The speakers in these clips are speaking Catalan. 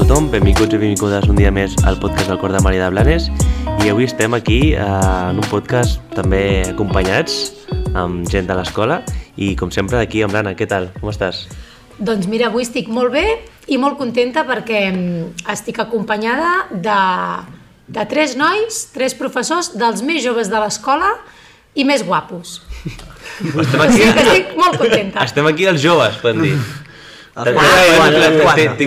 tothom, benvinguts i benvingudes un dia més al podcast del Cor de Maria de Blanes i avui estem aquí eh, en un podcast també acompanyats amb gent de l'escola i com sempre aquí amb l'Anna, què tal? Com estàs? Doncs mira, avui estic molt bé i molt contenta perquè mm, estic acompanyada de, de tres nois, tres professors dels més joves de l'escola i més guapos. Estem O aquí, sigui que estic molt contenta. estem aquí els joves, podem dir.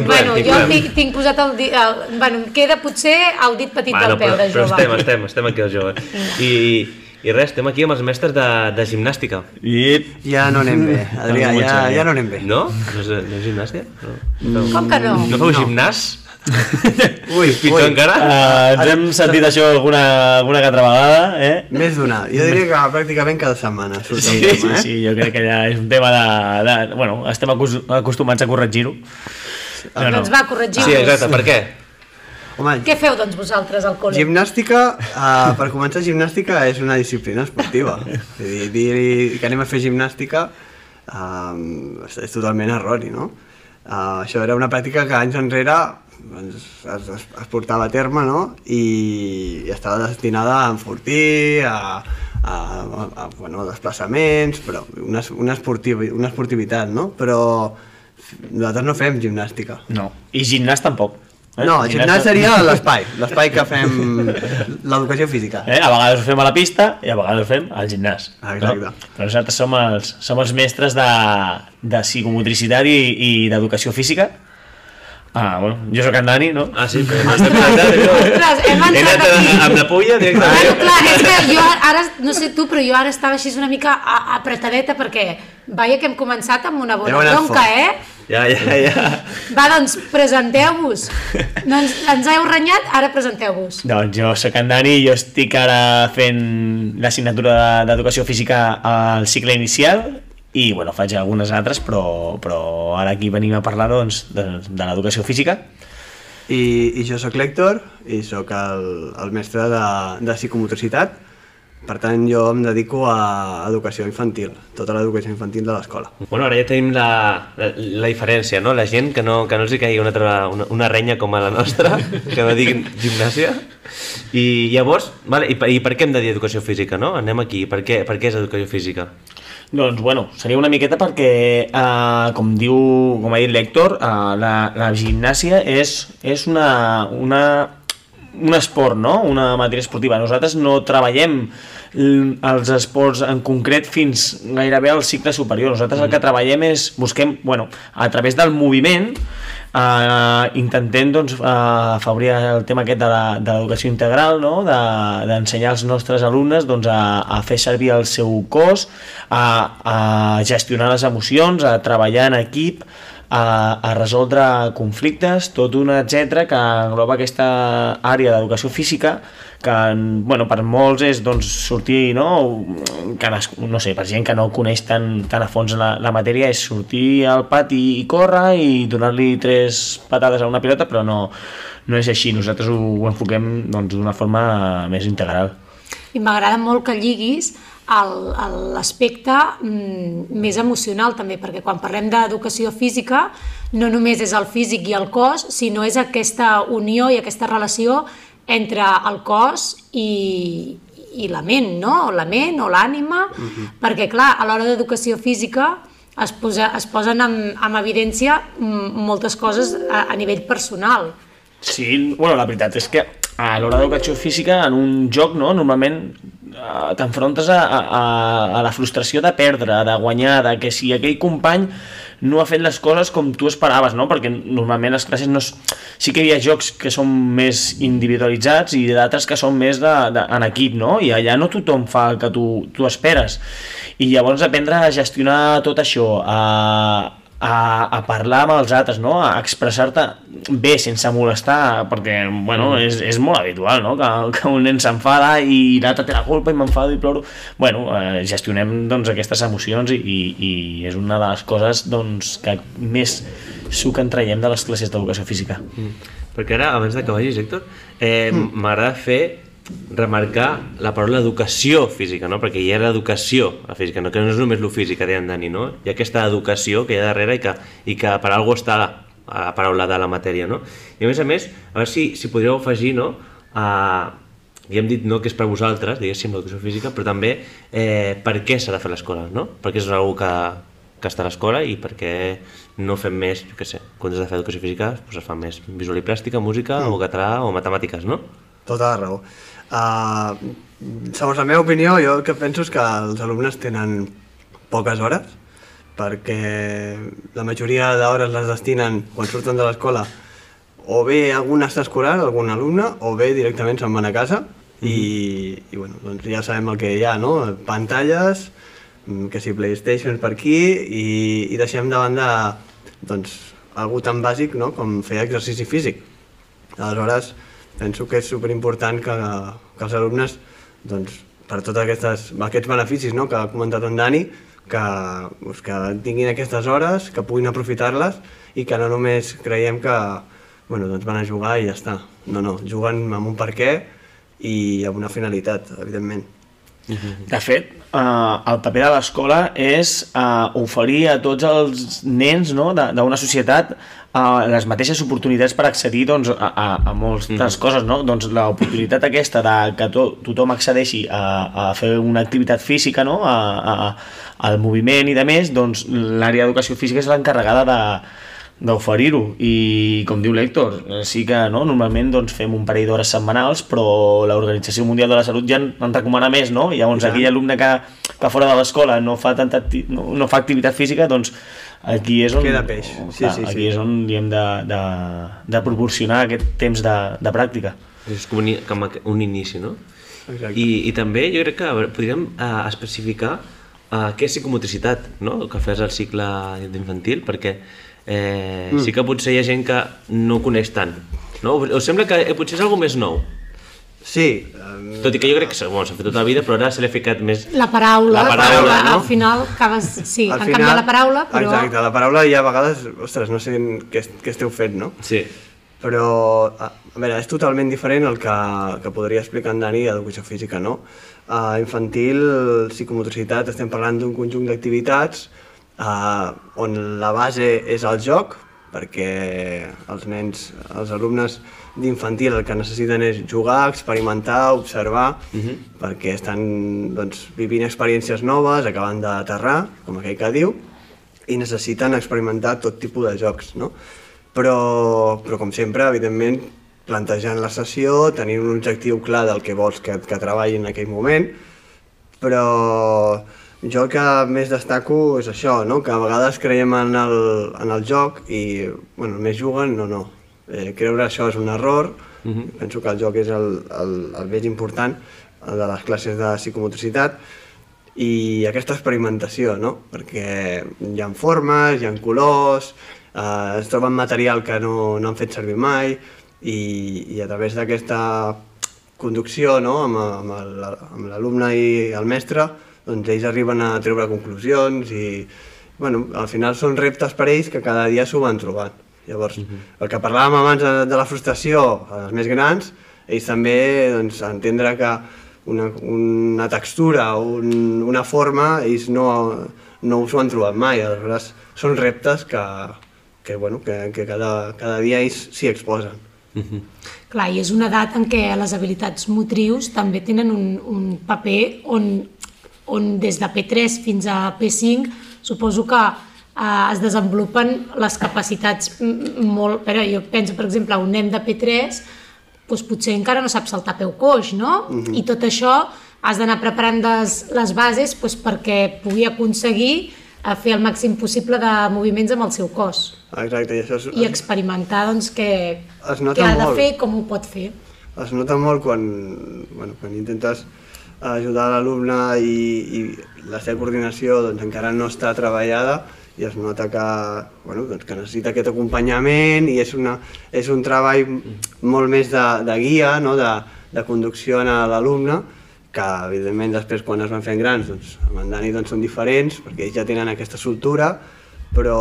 Bueno, jo tinc, tinc posat el dit... Bueno, em queda potser el dit petit Bueno, del peu però, de però jove. estem, estem, estem aquí els joves. I, I res, estem aquí amb els mestres de, de gimnàstica. I... Ja no anem bé, Adrià, ja, ja no anem bé. No? No és, no és gimnàstica? No. Com que no? No feu gimnàs? Ui, Pitjor ui, encara? Uh, ens hem sentit això alguna, alguna que altra vegada, eh? més d'una. Jo diria que pràcticament cada setmana surt Sí, sí, tema, eh? sí, jo crec que ja és un tema de... de bueno, estem acos acostumats a corregir-ho. No, no. Doncs va, corregim Sí, exacte, per què? Home, Què feu, doncs, vosaltres al col·le? gimnàstica, uh, per començar, gimnàstica és una disciplina esportiva. Dir, dir que anem a fer gimnàstica uh, és, és totalment erroni, no? Uh, això era una pràctica que anys enrere doncs, es, es, es portava a terme no? I, i estava destinada a enfortir, a, a, a, a bueno, desplaçaments, però una, una, esportiv, una esportivitat, no? Però nosaltres no fem gimnàstica. no. I gimnàs tampoc. Eh? No, el gimnàs seria l'espai, l'espai que fem l'educació física. Eh? A vegades ho fem a la pista i a vegades ho fem al gimnàs. Exacte. No? Però nosaltres som els, som els mestres de, de psicomotricitat i, i d'educació física. Ah, bueno, jo sóc en Dani, no? Ah, sí, però no estem presentant, Ostres, hem He entrat aquí. amb la Bueno, directament. clar, és que jo ara, no sé tu, però jo ara estava així una mica apretadeta perquè veia que hem començat amb una bona bronca, fort. eh? Ja, ja, ja. Va, doncs, presenteu-vos. No ens, heu renyat, ara presenteu-vos. Doncs jo sóc en Dani i jo estic ara fent l'assignatura de- d'educació física al cicle inicial i bueno, faig algunes altres, però, però ara aquí venim a parlar doncs, de, de l'educació física. I, I jo sóc l'Hèctor i sóc el, el mestre de, de psicomotricitat. Per tant, jo em dedico a educació infantil, tota l'educació infantil de l'escola. Bueno, ara ja tenim la, la, la diferència, no? La gent que no, que no els hi caigui una, altra, una, una renya com a la nostra, que no diguin gimnàsia. I llavors, vale, i, per, i per què hem de dir educació física, no? Anem aquí, per què, per què és educació física? Doncs, bueno, seria una miqueta perquè, eh, com diu, com ha dit l'Hèctor, eh, la, la gimnàsia és, és una, una, un esport, no? Una matèria esportiva. Nosaltres no treballem els esports en concret fins gairebé al cicle superior. Nosaltres el que treballem és, busquem, bueno, a través del moviment, eh, intentem doncs, eh, afavorir el tema aquest de la- de l'educació integral, no? de- d'ensenyar als nostres alumnes doncs, a, a fer servir el seu cos, a, a gestionar les emocions, a treballar en equip, a, a resoldre conflictes, tot un etc que engloba aquesta àrea d'educació física que bueno, per molts és doncs, sortir, no? Que, no sé, per gent que no coneix tan, tan a fons la, la matèria, és sortir al pati i córrer i donar-li tres patades a una pilota, però no, no és així, nosaltres ho, ho enfoquem doncs, d'una forma més integral. I m'agrada molt que lliguis l'aspecte mm, més emocional també, perquè quan parlem d'educació física no només és el físic i el cos, sinó és aquesta unió i aquesta relació entre el cos i, i la ment, no? O la ment o l'ànima, perquè clar, a l'hora d'educació física es, posa, es posen en, en evidència moltes coses a, a nivell personal. Sí, bueno, la veritat és que a l'hora d'educació física, en un joc, no, normalment eh, t'enfrontes a, a, a la frustració de perdre, de guanyar, de que si aquell company no ha fet les coses com tu esperaves, no? Perquè normalment les classes no... És... Sí que hi ha jocs que són més individualitzats i d'altres que són més de, de, en equip, no? I allà no tothom fa el que tu, tu esperes. I llavors aprendre a gestionar tot això, a, a, a parlar amb els altres, no? a expressar-te bé sense molestar, perquè bueno, és, és molt habitual no? que, que un nen s'enfada i l'altre té la culpa i m'enfado i ploro. Bueno, eh, gestionem doncs, aquestes emocions i, i, i és una de les coses doncs, que més suc en traiem de les classes d'educació física. Perquè ara, abans de que vagis, Héctor, eh, m'agrada fer remarcar la paraula educació física, no? perquè hi ha l'educació a física, no? que no és només lo físic, que deia en Dani, no? hi ha aquesta educació que hi ha darrere i que, i que per algú està a la paraula de la matèria, no? I a més a més, a veure si, si podríeu afegir, no?, a, ja hem dit no que és per vosaltres, diguéssim, l'educació física, però també eh, per què s'ha de fer a l'escola, no? Perquè és una que, que està a l'escola i perquè no fem més, jo què sé, quan has de fer educació física doncs es fa més visual i plàstica, música mm. o català o matemàtiques, no? Tota la raó. Uh, segons la meva opinió, jo el que penso és que els alumnes tenen poques hores, perquè la majoria d'hores les destinen quan surten de l'escola o bé algun extraescolar, algun alumne, o bé directament se'n van a casa i, i bueno, doncs ja sabem el que hi ha, no? Pantalles, mm, que si Playstation per aquí i, i deixem de banda doncs, algú tan bàsic no? com fer exercici físic. Aleshores, penso que és superimportant que, que els alumnes, doncs, per tots aquestes, aquests beneficis no? que ha comentat en Dani, que, doncs, que tinguin aquestes hores, que puguin aprofitar-les i que no només creiem que, bueno, doncs van a jugar i ja està. No, no, juguen amb un per què i amb una finalitat, evidentment. De fet, eh, el paper de l'escola és eh, oferir a tots els nens no, d'una societat eh, les mateixes oportunitats per accedir doncs, a, a, a moltes mm -hmm. coses. No? Doncs l'oportunitat aquesta de que to, tothom accedeixi a, a fer una activitat física, no? a, a, al moviment i de més, doncs l'àrea d'educació física és l'encarregada de, d'oferir-ho i com diu l'Hèctor, sí que no, normalment doncs, fem un parell d'hores setmanals però l'Organització Mundial de la Salut ja en, en recomana més, no? I llavors aquell alumne que, que fora de l'escola no, fa tanta, no, no fa activitat física doncs aquí és on, Queda peix. Sí, clar, sí, aquí sí. és on hem de, de, de proporcionar aquest temps de, de pràctica. És com un, com un inici, no? Exacte. I, I també jo crec que podríem uh, especificar uh, què és psicomotricitat, no? El que fas al cicle infantil, perquè eh, mm. sí que potser hi ha gent que no ho coneix tant. No? Us sembla que eh, potser és alguna més nou? Sí, um, Tot i que jo crec que s'ha bueno, s'ha fet tota la vida, però ara se li ha ficat més... La paraula, La paraula, no? al final acabes... Sí, al han canviat la paraula, però... Exacte, la paraula ja a vegades, ostres, no sé què, què esteu fent, no? Sí. Però, a, a veure, és totalment diferent el que, que podria explicar en Dani d'educació física, no? A infantil, psicomotricitat, estem parlant d'un conjunt d'activitats uh, on la base és el joc, perquè els nens, els alumnes d'infantil el que necessiten és jugar, experimentar, observar, uh -huh. perquè estan doncs, vivint experiències noves, acaben d'aterrar, com aquell que diu, i necessiten experimentar tot tipus de jocs, no? Però, però com sempre, evidentment, plantejant la sessió, tenint un objectiu clar del que vols que, que treballi en aquell moment, però jo que més destaco és això, no? que a vegades creiem en el, en el joc i bueno, més juguen, no, no. Eh, creure això és un error, uh -huh. penso que el joc és el, el, el més important, el de les classes de psicomotricitat, i aquesta experimentació, no? perquè hi ha formes, hi ha colors, eh, es troben material que no, no han fet servir mai, i, i a través d'aquesta conducció no? amb, amb l'alumne i el mestre, doncs ells arriben a treure conclusions i bueno, al final són reptes per ells que cada dia s'ho van trobant. Llavors, el que parlàvem abans de, de la frustració als més grans, ells també doncs, entendre que una, una textura, un, una forma, ells no, no s'ho han trobat mai. Aleshores, són reptes que, que, bueno, que, que cada, cada dia ells s'hi exposen. Clar, i és una edat en què les habilitats motrius també tenen un, un paper on, on des de P3 fins a P5 suposo que eh, es desenvolupen les capacitats molt... A veure, jo penso, per exemple, un nen de P3 doncs potser encara no sap saltar peu coix, no? I tot això has d'anar preparant les, les bases doncs, perquè pugui aconseguir eh, fer el màxim possible de moviments amb el seu cos Exacte, i això es, i experimentar doncs, què, Es nota què ha de molt. fer i com ho pot fer. es nota molt quan, bueno, quan intentes ajudar l'alumne i, i la seva coordinació doncs, encara no està treballada i es nota que, bueno, doncs, que necessita aquest acompanyament i és, una, és un treball molt més de, de guia, no? de, de conducció a l'alumne, que evidentment després quan es van fent grans, doncs, amb en Dani doncs, són diferents perquè ells ja tenen aquesta soltura, però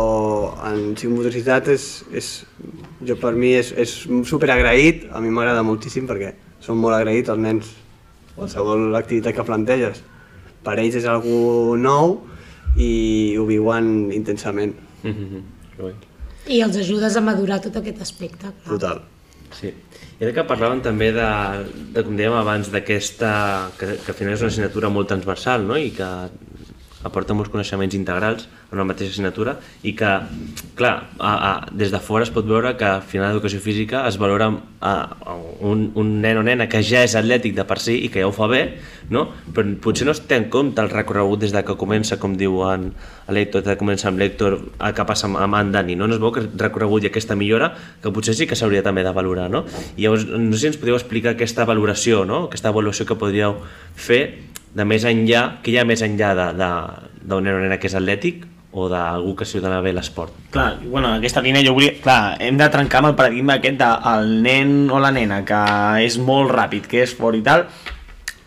en psicomotricitat és, és, jo per mi és, és super agraït, a mi m'agrada moltíssim perquè són molt agraïts els nens, qualsevol activitat que planteges. Per ells és algú nou i ho viuen intensament. Mm -hmm. I els ajudes a madurar tot aquest aspecte. Clar. Total. Sí. I ara que parlàvem també de, de com dèiem abans, d'aquesta, que, que al final és una assignatura molt transversal, no? I que aporta molts coneixements integrals en una mateixa assignatura i que, clar, a, a, des de fora es pot veure que al final l'educació física es valora a, a un, un nen o nena que ja és atlètic de per si i que ja ho fa bé, no? però potser no es té en compte el recorregut des de que comença, com diu en l'Hèctor, de que comença amb l'Hèctor, que passa amb, amb en Dani, no? no es veu que recorregut i aquesta millora que potser sí que s'hauria també de valorar, no? I llavors, no sé si ens podríeu explicar aquesta valoració, no? aquesta avaluació que podríeu fer de més enllà, que hi ha més enllà d'un nen o nena que és atlètic o d'algú que dona bé l'esport. Clar, bueno, en aquesta línia jo volia... Clar, hem de trencar amb el paradigma aquest del nen o la nena que és molt ràpid, que és fort i tal,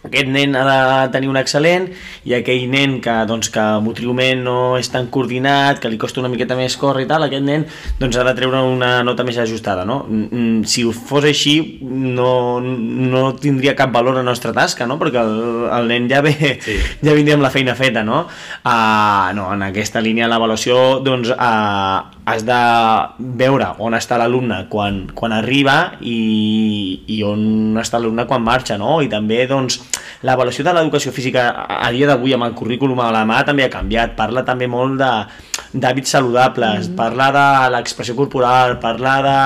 aquest nen ha de tenir un excel·lent i aquell nen que, doncs, que motriument no és tan coordinat, que li costa una miqueta més córrer i tal, aquest nen doncs, ha de treure una nota més ajustada. No? Mm, Si fos així no, no tindria cap valor la nostra tasca, no? perquè el, el nen ja ve, sí. ja vindria amb la feina feta. No? Uh, no, en aquesta línia l'avaluació doncs, uh, has de veure on està l'alumne quan, quan arriba i, i on està l'alumne quan marxa, no? I també, doncs, l'avaluació de l'educació física a a dia d'avui amb el currículum a la mà també ha canviat, parla també molt d'hàbits saludables, mm. parla de l'expressió corporal, parla de,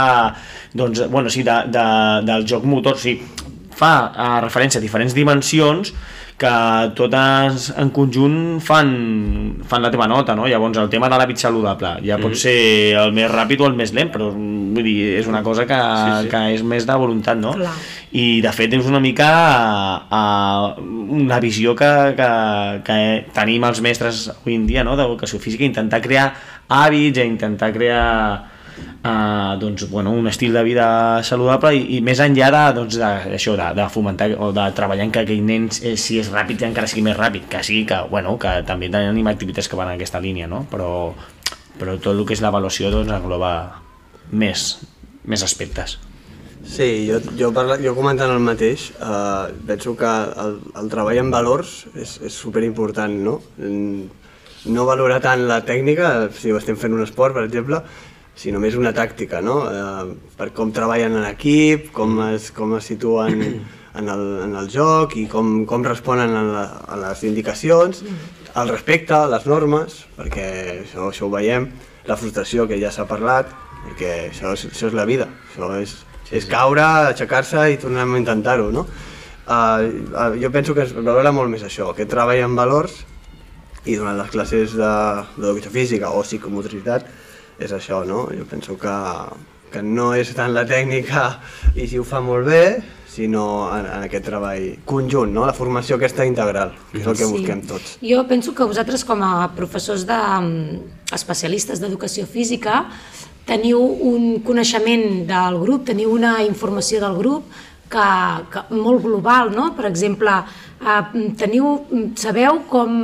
doncs, bueno, sí, de, de, del joc motor, sí, fa uh, referència a diferents dimensions que totes en conjunt fan, fan la teva nota, no? Llavors, el tema de l'hàbit saludable ja pot Mhm. ser el més ràpid o el més lent, però vull dir, és una cosa que, Sí, sí. que és més de voluntat, no? Clar. I, de fet, és una mica a, una visió que, que, que tenim els mestres avui en dia, no?, d'educació física, intentar crear hàbits, intentar crear uh, doncs, bueno, un estil de vida saludable i, i més enllà de, doncs, de, això, de, de fomentar o de treballar en que aquell nen eh, si és ràpid encara sigui més ràpid que sigui que, bueno, que també tenim activitats que van en aquesta línia no? però, però tot el que és l'avaluació doncs, engloba més, més aspectes Sí, jo, jo, parla, jo comentant el mateix, eh, penso que el, el treball en valors és, és superimportant, no? No valorar tant la tècnica, si estem fent un esport, per exemple, sinó més una tàctica, no? Eh, per com treballen en equip, com es, com es situen en el, en el joc i com, com responen a, la, a les indicacions, el respecte, les normes, perquè això, això ho veiem, la frustració que ja s'ha parlat, perquè això això és la vida, això és, sí, és caure, aixecar-se i tornar a intentar-ho, no? Uh, uh, jo penso que es valora molt més això, aquest treball en valors i durant les classes de- d'educació física o psicomotricitat és això, no? Jo penso que, que no és tant la tècnica i si ho fa molt bé, sinó en, en aquest treball conjunt, no? La formació aquesta integral, que és el que Sí. busquem tots. Jo penso que vosaltres com a professors de, mm, especialistes d'educació física teniu un coneixement del grup, teniu una informació del grup que, que molt global, no? Per exemple, eh, teniu, sabeu com,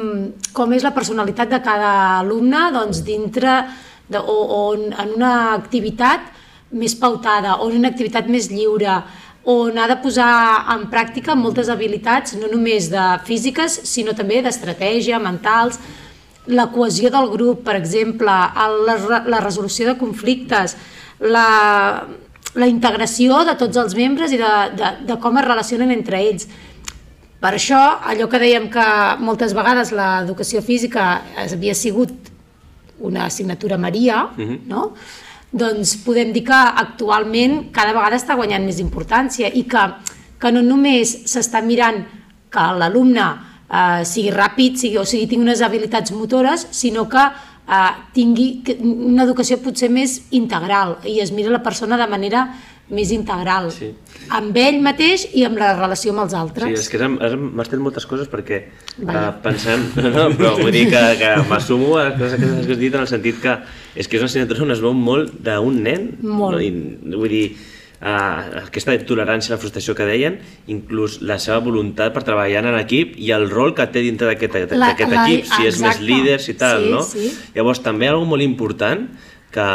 com és la personalitat de cada alumne doncs, dintre de, o, o en una activitat més pautada o en una activitat més lliure on ha de posar en pràctica moltes habilitats, no només de físiques, sinó també d'estratègia, mentals, la cohesió del grup, per exemple, el, la, la resolució de conflictes, la, la integració de tots els membres i de, de, de com es relacionen entre ells. Per això, allò que dèiem que moltes vegades l'educació física havia sigut una assignatura Maria, no? doncs podem dir que actualment cada vegada està guanyant més importància i que, que no només s'està mirant que l'alumne eh, sigui ràpid sigui, o sigui, tingui unes habilitats motores, sinó que eh, tingui una educació potser més integral i es mira la persona de manera més integral, Sí. amb ell mateix i amb la relació amb els Sí, altres. és que hem, hem mastet moltes coses perquè Vaja. uh, pensem, no, però vull dir que, que m'assumo a les coses que has dit en el sentit que és que és una assignatura on es veu molt d'un nen. Molt. No? I, vull dir, uh, aquesta tolerància a la frustració que deien, inclús la seva voluntat per treballar en equip i el rol que té dintre d'aquest equip, si és més exacte. líder, si tal, Sí, no? sí. Llavors, també algo molt important que,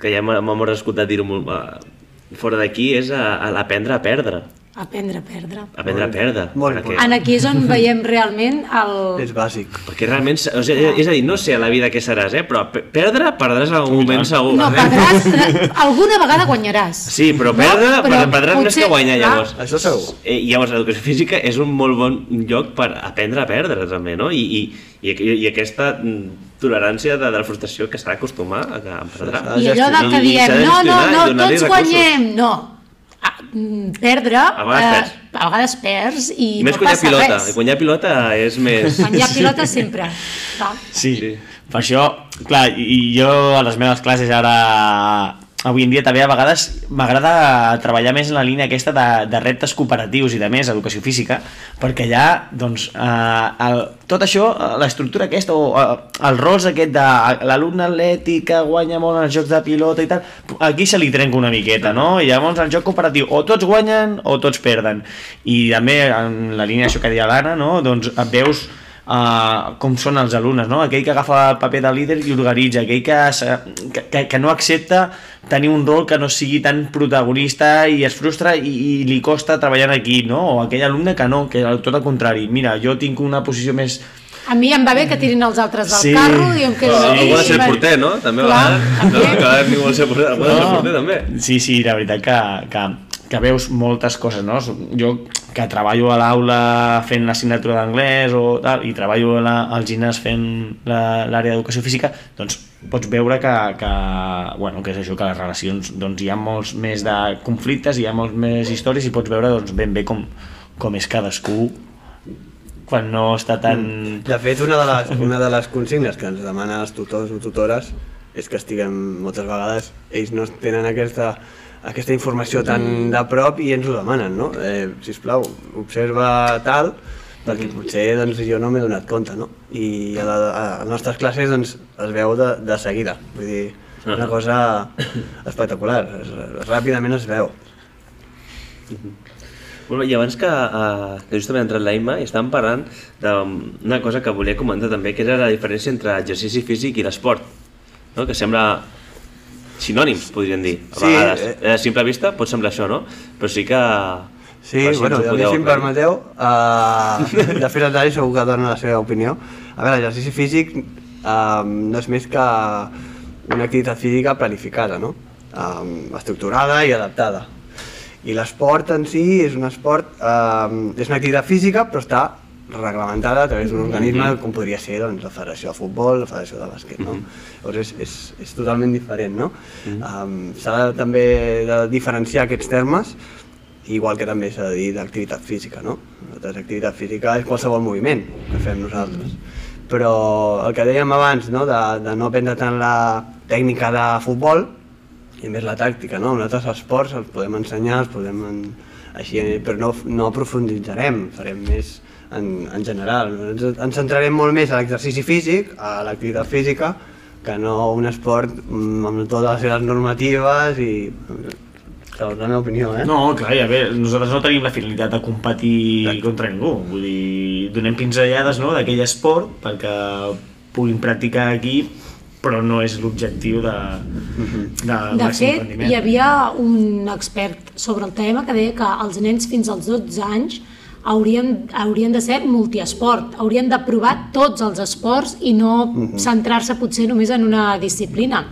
que ja m'ha escoltat dir-ho molt, eh, fora d'aquí és a, a aprendre a perdre. Aprendre a perdre. Aprendre a perdre. Molt perquè. En aquí és on veiem realment el... És bàsic. perquè realment, o sigui, és a dir, no sé a la vida què seràs, eh? però pe- perdre, perdràs en algun moment segur. No, perdràs, eh, alguna vegada guanyaràs. Sí, però perdre, No, però perdràs més potser- que guanyar, llavors. Això segur. Eh, llavors, l'educació física és un molt bon lloc per aprendre a perdre, també, no? I, i, i, i aquesta mm, tolerància de, de la frustració que s'ha d'acostumar a. Sí, I allò del que I diem, no, no, i no, tots recursos. guanyem, no. Ah, mm, perdre, vegades perds. a vegades perds i I més no guanyar passa pilota. res. I guanyar pilota és més... Guanyar pilota sempre. Clar. Sí. Sí. Per això, clar, i jo a les meves classes ara avui en dia també a vegades m'agrada treballar més en la línia aquesta de, de reptes cooperatius i de més, educació física, perquè allà, doncs, eh, el, tot això, eh, l'estructura aquesta, o eh, el rols aquest de l'alumne atlètic que guanya molt en els jocs de pilota i tal, aquí se li trenca una miqueta, no? I llavors el joc cooperatiu, o tots guanyen o tots perden. I també en la línia això que deia l'Anna, no? Doncs veus uh, com són els alumnes, no? aquell que agafa el paper de líder i organitza, aquell que, se- que, que, no accepta tenir un rol que no sigui tan protagonista i es frustra i, i li costa treballar en equip, no? o aquell alumne que no, que tot el contrari, mira, jo tinc una posició més... A mi em va bé que tirin els altres del Sí. carro i em quedo aquí. algú ha de ser va- porter, no? També Clar, vegades. No, també. que ningú vol ser porter, ha de ser porter també. Sí, sí, la veritat que, que, que veus moltes coses, no? Jo que treballo a l'aula fent l'assignatura d'anglès o tal, i treballo a la, al gimnàs fent l'àrea d'educació física, doncs pots veure que, que, bueno, que és això, que les relacions doncs, hi ha molts més de conflictes, hi ha molts més històries i pots veure doncs, ben bé com, com és cadascú quan no està tan... De fet, una de, les, una de les consignes que ens demanen els tutors o tutores és que estiguem moltes vegades, ells no tenen aquesta, aquesta informació tan de prop i ens ho demanen, no? Eh, sisplau, observa tal, perquè potser doncs, jo no m'he donat compte, no? I a, la, a les nostres classes doncs, es veu de, de seguida, vull dir, una cosa espectacular, es, ràpidament es veu. Molt bé, i abans que, uh, que justament ha entrat l'Aima i estàvem parlant d'una cosa que volia comentar també, que era la diferència entre exercici físic i l'esport, no? que sembla sinònims, podríem dir, a Sí, vegades. eh. Eh, a simple vista pot semblar això, no? Però sí que... Sí, si bueno, ens ho a mi, podeu si em permeteu, uh, de fet el Dani segur que dona la seva opinió. A veure, l'exercici físic uh, no és més que una activitat física planificada, no? Um, estructurada i adaptada. I l'esport en si és un esport, um, és una activitat física però està reglamentada a través d'un organisme com podria ser doncs, la Federació de Futbol, la Federació de Bàsquet. No? Llavors és, és, és totalment diferent. No? Um, s'ha de, també de diferenciar aquests termes igual que també s'ha de dir d'activitat física, no? Nosaltres activitat física és qualsevol moviment que fem nosaltres. Però el que dèiem abans, no? de, de no aprendre tant la tècnica de futbol, i més la tàctica, no? En altres esports els podem ensenyar, els podem... En, així, però no, no aprofunditzarem, farem més en, en general. Ens, ens centrarem molt més a l'exercici físic, a l'activitat física, que no un esport mm, amb totes les seves normatives i... Segons la meva opinió, eh? No, clar, i a veure, nosaltres no tenim la finalitat de competir contra ningú, vull dir, donem pinzellades no, d'aquell esport perquè puguin practicar aquí, però no és l'objectiu de, de, De màxim fet, rendiment. hi havia un expert sobre el tema que deia que els nens fins als 12 anys haurien, haurien de ser multiesport, haurien de provar tots els esports i no centrar-se potser només en una disciplina.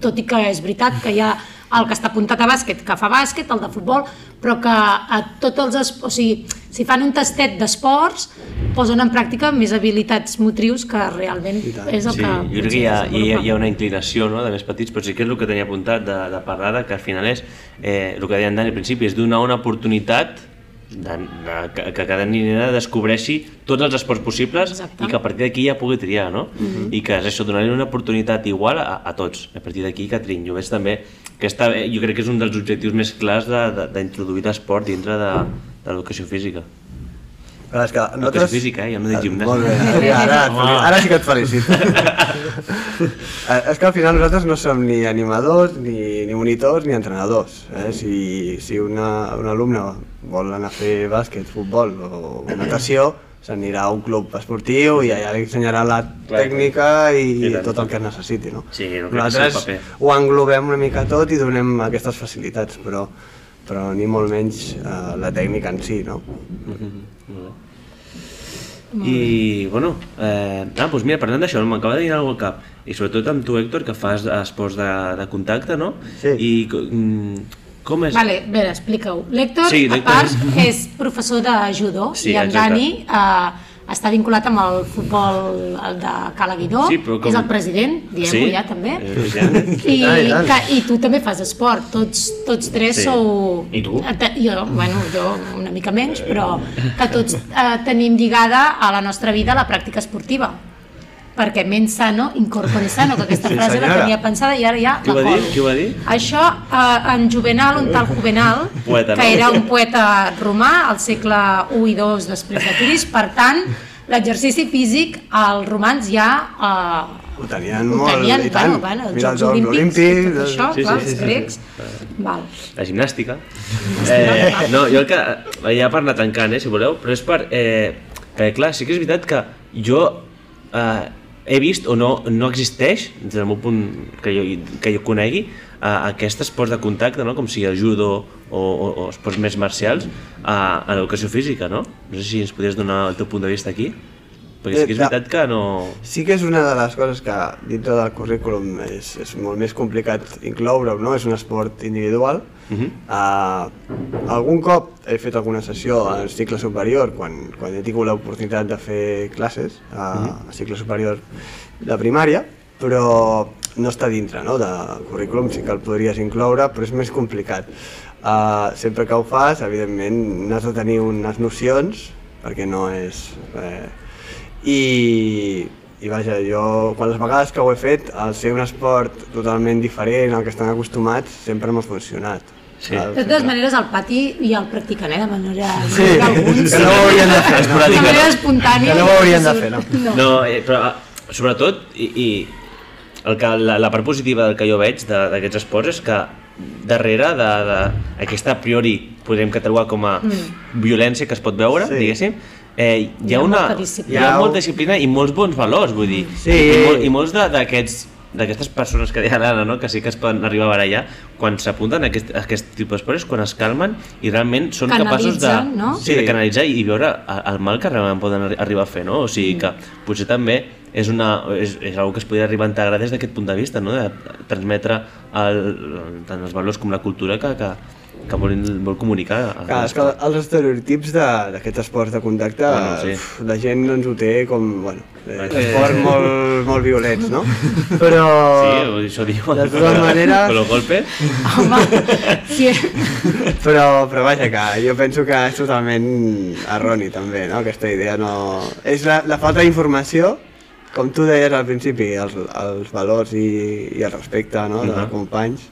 Tot i que és veritat que hi ha el que està apuntat a bàsquet, que fa bàsquet, el de futbol, però que a tots els es- o sigui, si fan un tastet d'esports, posen en pràctica més habilitats motrius que realment és el Sí, que... jo crec que hi ha, hi, ha, hi ha una inclinació no, de més petits, però sí que és el que tenia apuntat de, de parlar que al final és eh, el que deien Dani al principi, és donar una oportunitat que, que cada nena descobreixi tots els esports possibles Exacte. i que a partir d'aquí ja pugui triar, no? I que és això, donar-li una oportunitat igual a, a tots, a partir d'aquí que triïn. Jo veig també que està, jo crec que és un dels objectius més clars de- de- d'introduir l'esport dintre de, de l'educació física. Clar, és que Educació física, eh? Jo no dic gimnàstica. Molt bé, ara, fel- ara sí que et felicito. Eh, és que al final nosaltres no som ni animadors, ni, ni monitors, ni entrenadors. Eh? Si, si una, un alumne vol anar a fer bàsquet, futbol o natació, s'anirà a un club esportiu i allà li ensenyarà la tècnica i, I tant. tot el que necessiti. No? Sí, no nosaltres paper. ho englobem una mica tot i donem aquestes facilitats, però però ni molt menys eh, la tècnica en si, no? I, bueno, eh, ah, doncs mira, parlant d'això, m'acaba de dir alguna al cap, i sobretot amb tu, Héctor, que fas esports de, de contacte, no? Sí. I mm, com és... Vale, a veure, explica-ho. L'Héctor, Sí, a part, és professor de judo Sí, i en exacte. Dani eh, està vinculat amb el futbol el de Calaguidó, Sí, com- és el president, diem-ho Sí. ja també. Eh. I, i tant. que, I tu també fas esport, tots, tots tres Sí. sou... I tu? Eh, te- Jo, bueno, jo una mica menys, però que tots eh, tenim lligada a la nostra vida la pràctica esportiva perquè mens sano, incorpore sano, que aquesta Sí, frase la senyora. tenia pensada i ara ja Qui ho la va dir? Qui ho va dir? Això, eh, en Juvenal, un tal Juvenal, Poeta, que no? era un poeta romà al segle I i II després de Crist, per tant, l'exercici físic als romans ja eh, Ho tenien ho molt, tenien, i tant. bueno, bueno, els Mira Jocs els Jocs Olímpics, Olímpics, tot això, sí, clar, sí, els sí, sí. grecs. Val. La gimnàstica. Eh, no, jo el que... Ja per anar tancant, eh, si voleu, però és per... Eh, perquè, clar, sí que és veritat que jo eh, he vist o no, no existeix, des del meu punt que jo, que jo conegui, eh, aquest esport de contacte, no? com sigui el judo o, o, o esports més marcials, a, a l'educació física, no? No sé si ens podries donar el teu punt de vista aquí. Perquè sí que és Eh, veritat que no... Sí que és una de les coses que dintre del currículum és, és molt més complicat incloure, no? És un esport individual. Uh -huh. uh, algun cop he fet alguna sessió al cicle superior, quan, quan he tingut l'oportunitat de fer classes uh, uh -huh. al cicle superior de primària, però no està dintre no? del currículum, sí que el podries incloure, però és més complicat. Uh, sempre que ho fas, evidentment, n'has de tenir unes nocions, perquè no és... Eh, i, i vaja, jo, quan les vegades que ho he fet, al ser un esport totalment diferent al que estan acostumats, sempre m'ha funcionat. Sí. De totes maneres, al pati ja el practiquen, eh, de manera... Sí, alguns, que no ho haurien de fer, no? de manera no? espontània. Que no ho haurien de fer, no? no. No, eh, però eh, sobretot, i, i el que, la, la part positiva del que jo veig d'aquests esports és que darrere d'aquesta a priori podem catalogar com a Mm. violència que es pot veure, Sí. diguéssim, eh, hi, Hi ha ha una, hi ha Hi ha molta disciplina i molts bons valors, vull dir, Sí. i, mol, i molts d'aquests d'aquestes persones que deien ara, no? que sí que es poden arribar a barallar, quan s'apunten a aquest, a aquest tipus d'esports, quan es calmen i realment són capaços de, Canalitzen, no? sí, de canalitzar i veure el mal que realment poden arri- arribar a fer, no? O sigui que potser també és, una, és, és una que es podria arribar a integrar des d'aquest punt de vista, no? De transmetre el, tant els valors com la cultura que, que, que vol, vol comunicar. a- Clar, és que els estereotips d'aquests esports de contacte, Bueno, sí. uf, la gent doncs ho té com, bueno, eh, Eh. esports molt, molt violents, no? Però... Sí, això diuen. De totes maneres- Con los golpes. Home, sí, Però, però vaja, que jo penso que és totalment erroni també, no? Aquesta idea no... És la, la falta d'informació, com tu deies al principi, els, els valors i, i el respecte no? de Mhm. companys,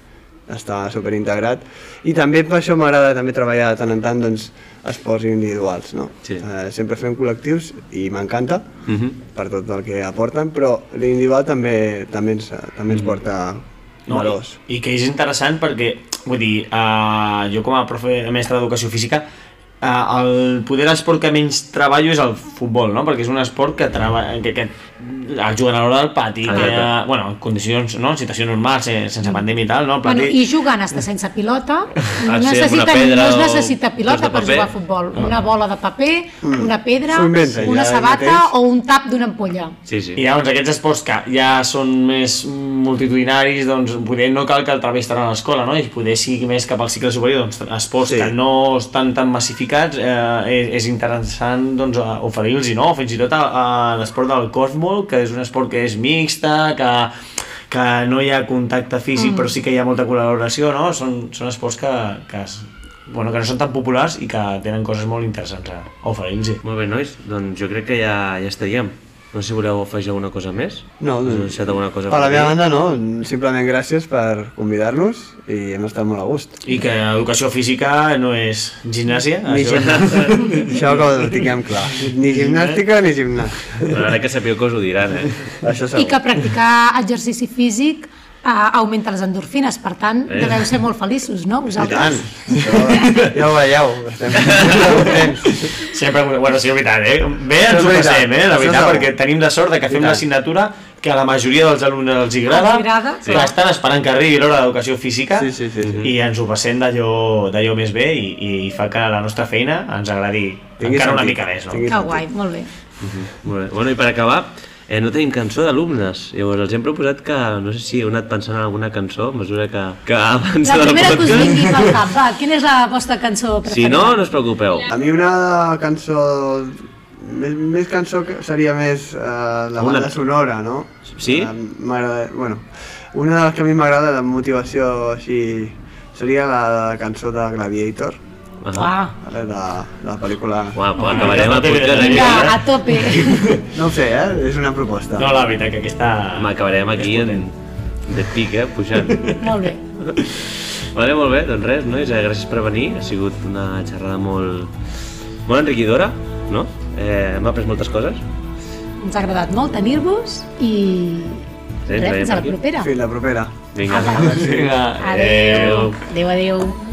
està superintegrat. I també per això m'agrada també treballar de tant en tant doncs, esports individuals, no? Sí. Eh, sempre fem col·lectius i m'encanta Mhm. per tot el que aporten, però l'individual també, també, ens, també ens porta No, valors. i, I que és interessant perquè, vull dir, uh, jo com a profe, mestre d'educació física, uh, el poder esport que menys treballo és el futbol, no? Perquè és un esport que, treba, que, que el juguen a l'hora del pati, que, Exacte. bueno, en condicions, no? en situació normal, sense, sense pandèmia i tal, no? El bueno, pati... i jugant hasta sense pilota, no, Ah, una necessita, pedra no es necessita pilota per jugar a futbol. Una bola de paper, una pedra, inventa, una ja sabata mateix. o un tap d'una ampolla. Sí, sí. I llavors aquests esports que ja són més multitudinaris, doncs poder no cal que el tant a l'escola, no? I poder sigui més cap al cicle superior, doncs esports Sí. que no estan tan massificats, eh, és, és interessant doncs, oferir-los, no? Fins i tot a, a l'esport del cosmol, que és un esport que és mixta, que, que no hi ha contacte físic, mm. però sí que hi ha molta col·laboració, no? Són, són esports que, que, es, bueno, que no són tan populars i que tenen coses molt interessants a oferir-los. Molt bé, nois, doncs jo crec que ja, ja estaríem. No sé si voleu afegir alguna cosa més. No, doncs, alguna cosa per la meva banda no, simplement gràcies per convidar-nos i hem estat molt a gust. I que educació física no és gimnàsia. Ni això- gimnàstica, això que ho tinguem clar. Ni gimnàstica ni gimnàstica. Però ara que sapigueu que us ho diran, eh? Això I segur. que practicar exercici físic eh, augmenta les endorfines, per tant, Eh. deveu ser molt feliços, no, I vosaltres? tant, això, ja ho veieu. Sempre, bueno, sí, és veritat, eh? Bé ens ho passem, eh? La veritat, perquè tenim de sort de que I fem tant. l'assignatura que a la majoria dels alumnes els agrada, Els agrada, que sí. estan esperant que arribi l'hora d'educació física Sí, sí, sí, sí. i ens ho passem d'allò d'allò més bé i, i fa que la nostra feina ens agradi Tingui encara una sentit, mica més, no? Que guai, molt bé. Molt bé. Bueno, i per acabar, eh, no tenim cançó d'alumnes. Llavors els hem proposat que, no sé si heu anat pensant en alguna cançó a mesura que, que avança La del primera que us vingui pel cap, va, quina és la vostra cançó Si preferida? no, no us preocupeu. A mi una cançó... Més, més cançó que seria més uh, la Una- banda sonora, no? Sí? Eh, M'agrada... Bueno, una de les que a mi m'agrada de motivació així seria la, la cançó de Gladiator, Ah. Ah, de, de la pel·lícula... Uau, acabarem el podcast aquí. vinga, a tope. No ho sé, eh? És una proposta. No, la veritat que aquesta... Home, acabarem aquí en, de pic, eh, pujant. molt bé. Vale, molt bé, doncs res, nois, eh, gràcies per venir. Ha sigut una xerrada molt, molt enriquidora, no? Eh, Hem après moltes coses. Ens ha agradat molt tenir-vos i Sí, res, fins a la aquí. propera. Fins la propera. Vinga, Apa. Vinga, Adéu. Adéu, adéu. Eleven